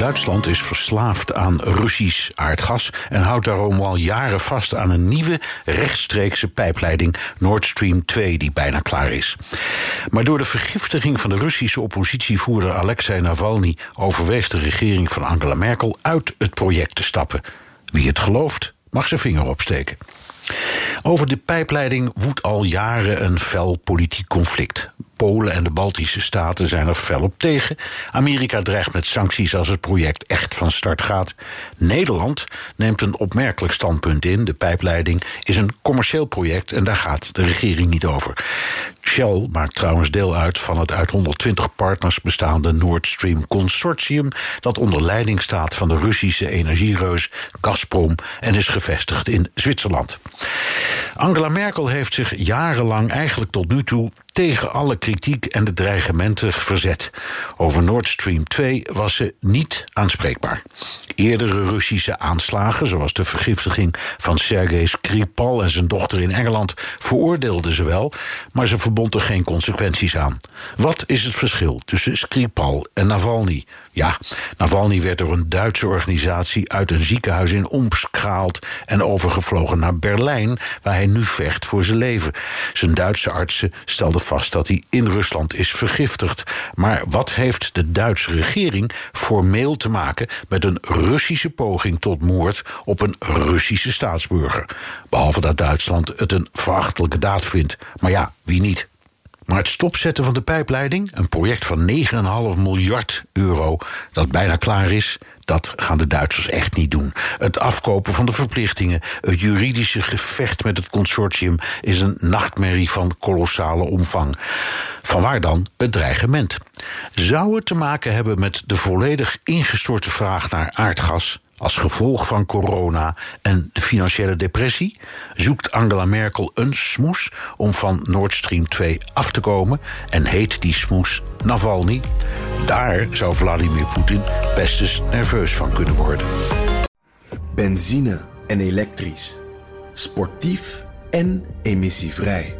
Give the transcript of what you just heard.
Duitsland is verslaafd aan Russisch aardgas en houdt daarom al jaren vast aan een nieuwe rechtstreekse pijpleiding Nord Stream 2 die bijna klaar is. Maar door de vergiftiging van de Russische oppositievoerder Alexei Navalny overweegt de regering van Angela Merkel uit het project te stappen. Wie het gelooft, mag zijn vinger opsteken. Over de pijpleiding woedt al jaren een fel politiek conflict. Polen en de Baltische staten zijn er fel op tegen. Amerika dreigt met sancties als het project echt van start gaat. Nederland neemt een opmerkelijk standpunt in. De pijpleiding is een commercieel project en daar gaat de regering niet over. Shell maakt trouwens deel uit van het uit 120 partners bestaande Nord Stream Consortium, dat onder leiding staat van de Russische energiereus Gazprom en is gevestigd in Zwitserland. Angela Merkel heeft zich jarenlang, eigenlijk tot nu toe, tegen alle kritiek en de dreigementen verzet. Over Nord Stream 2 was ze niet aanspreekbaar. Eerdere Russische aanslagen, zoals de vergiftiging van Sergei Skripal en zijn dochter in Engeland, veroordeelde ze wel, maar ze verbond er geen consequenties aan. Wat is het verschil tussen Skripal en Navalny? Ja, Navalny werd door een Duitse organisatie uit een ziekenhuis in Omsk gehaald en overgevlogen naar Berlijn, waar hij nu vecht voor zijn leven. Zijn Duitse artsen stelden vast dat hij in Rusland is vergiftigd. Maar wat heeft de Duitse regering formeel te maken met een Russische poging tot moord op een Russische staatsburger? Behalve dat Duitsland het een verachtelijke daad vindt. Maar ja, wie niet? Maar het stopzetten van de pijpleiding, een project van 9,5 miljard euro dat bijna klaar is, dat gaan de Duitsers echt niet doen. Het afkopen van de verplichtingen, het juridische gevecht met het consortium is een nachtmerrie van kolossale omvang. Vanwaar dan het dreigement? Zou het te maken hebben met de volledig ingestorte vraag naar aardgas? Als gevolg van corona en de financiële depressie zoekt Angela Merkel een smoes om van Nord Stream 2 af te komen en heet die smoes Navalny. Daar zou Vladimir Poetin best eens nerveus van kunnen worden. Benzine en elektrisch. Sportief en emissievrij.